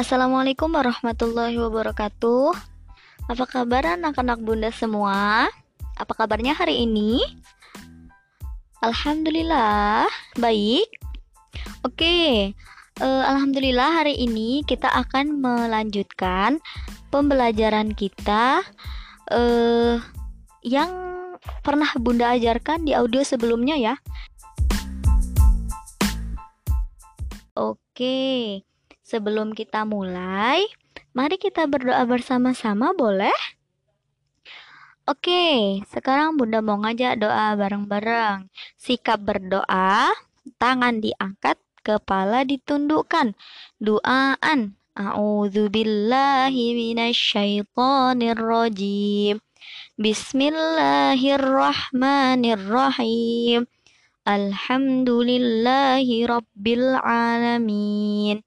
Assalamualaikum warahmatullahi wabarakatuh. Apa kabar anak-anak bunda semua? Apa kabarnya hari ini? Alhamdulillah, baik. Oke, uh, alhamdulillah hari ini kita akan melanjutkan pembelajaran kita uh, yang pernah bunda ajarkan di audio sebelumnya ya. Oke. Sebelum kita mulai, mari kita berdoa bersama-sama, boleh? Oke, sekarang Bunda mau ngajak doa bareng-bareng. Sikap berdoa, tangan diangkat, kepala ditundukkan. Doaan. A'udzubillahi minasyaitonirrajim. Bismillahirrahmanirrahim. Alhamdulillahi rabbil alamin.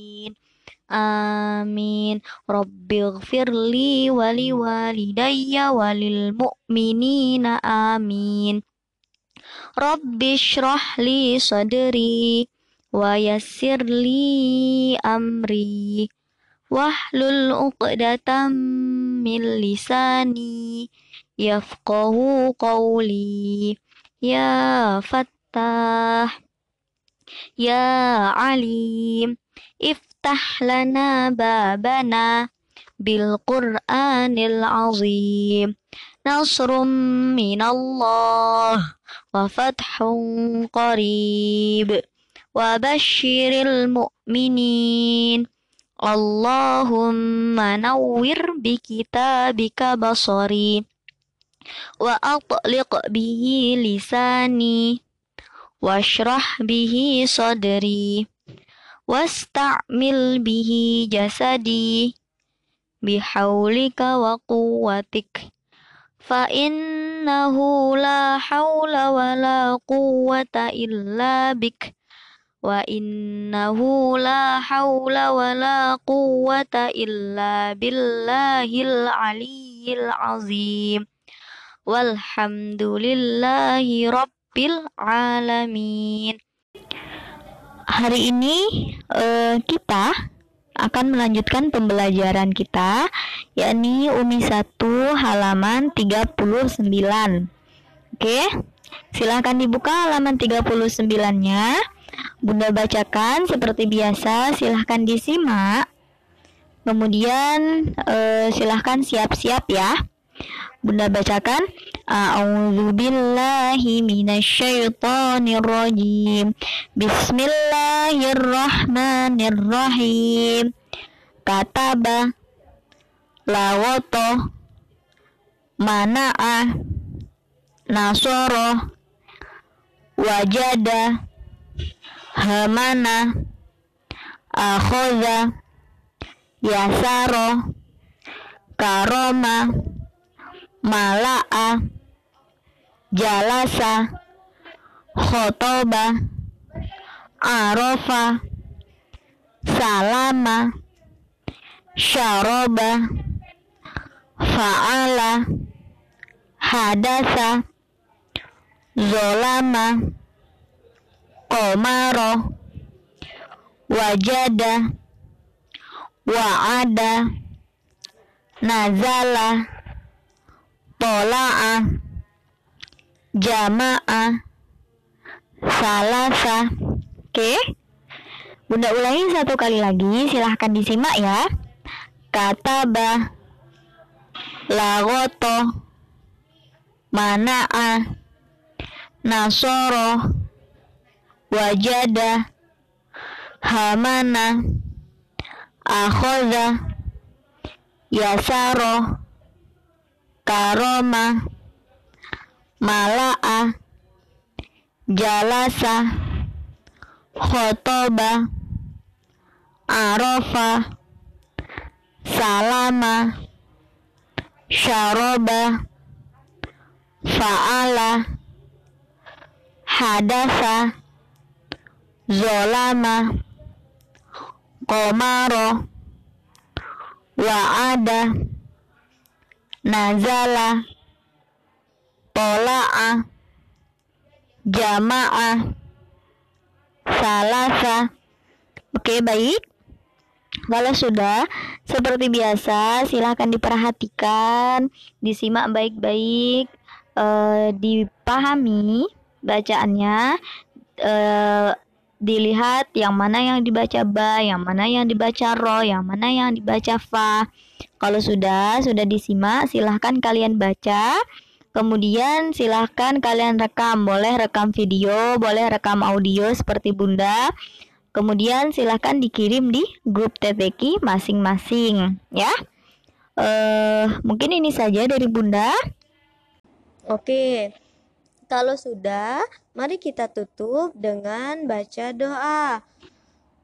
Amin. Rabbighfirli wali walidayya walil mu'minina amin. Rabbi li sadri wa yassir li amri wahlul uqdatam min lisani yafqahu qawli ya fattah ya alim if افتح لنا بابنا بالقرآن العظيم نصر من الله وفتح قريب وبشر المؤمنين اللهم نور بكتابك بصري وأطلق به لساني واشرح به صدري واستعمل به جسدي بحولك وقوتك فإنه لا حول ولا قوة إلا بك وإنه لا حول ولا قوة إلا بالله العلي العظيم. والحمد لله رب العالمين. Hari ini uh, kita akan melanjutkan pembelajaran kita yakni Umi 1 halaman 39. Oke. Silahkan dibuka halaman 39-nya. Bunda bacakan seperti biasa, silahkan disimak. Kemudian uh, silahkan siap-siap ya. Bunda bacakan A'udzu billahi minasyaitonir rajim. Bismillahirrahmanirrahim. Kataba lawoto mana'a nasoro wajada hamana akhoza yasaro karoma mala'a jalasa khotoba arofa salama syaroba fa'ala hadasa zolama komaro wajada wa'ada nazala tola'a jama'a salasa. Oke. Bunda ulangi satu kali lagi silahkan disimak ya. Kataba lagoto mana'a nasoro wajada hamana akhoda yasaro karoma mala'a jalasa khotoba arafa salama syaraba fa'ala hadasa zolama komaro wa'ada nazala tola'a jama'a salasa. Oke baik. Kalau sudah seperti biasa silahkan diperhatikan disimak baik-baik eh, dipahami bacaannya. Eh, dilihat yang mana yang dibaca ba, yang mana yang dibaca ro, yang mana yang dibaca fa. Kalau sudah, sudah disimak, silahkan kalian baca. Kemudian silahkan kalian rekam, boleh rekam video, boleh rekam audio seperti bunda. Kemudian silahkan dikirim di grup TPK masing-masing, ya. Uh, mungkin ini saja dari bunda. Oke, kalau sudah, mari kita tutup dengan baca doa.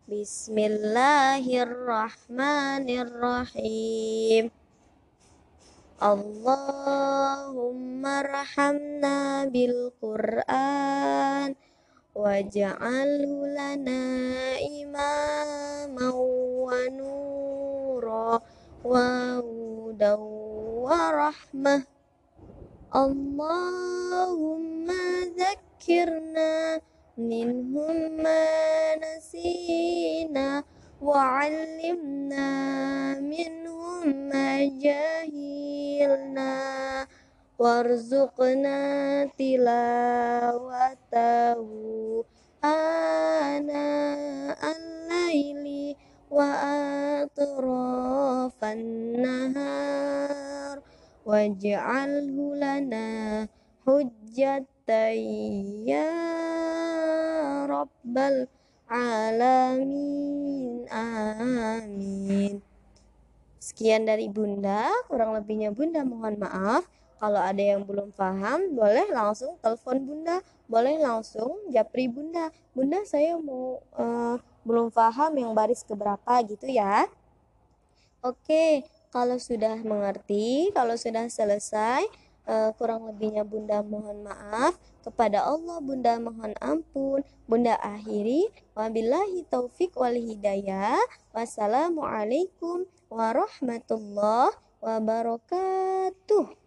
Bismillahirrahmanirrahim. Allahumma rahamna bil Qur'an waj'alhu lana imaman wa nura wa hudaw wa rahmah اللهم ذكرنا منهم ما نسينا وعلمنا منهم ما جهلنا وارزقنا تلاوته آناء الليل وأطراف النهار. Waj'alhu lana hujjatan ya rabbal alamin. Amin. Sekian dari bunda kurang lebihnya bunda mohon maaf. Kalau ada yang belum paham boleh langsung telepon bunda boleh langsung japri bunda. Bunda saya mau uh, belum paham yang baris keberapa gitu ya. Oke kalau sudah mengerti, kalau sudah selesai, uh, kurang lebihnya Bunda mohon maaf. Kepada Allah Bunda mohon ampun. Bunda akhiri. Wabillahi taufik wal hidayah. Wassalamualaikum warahmatullahi wabarakatuh.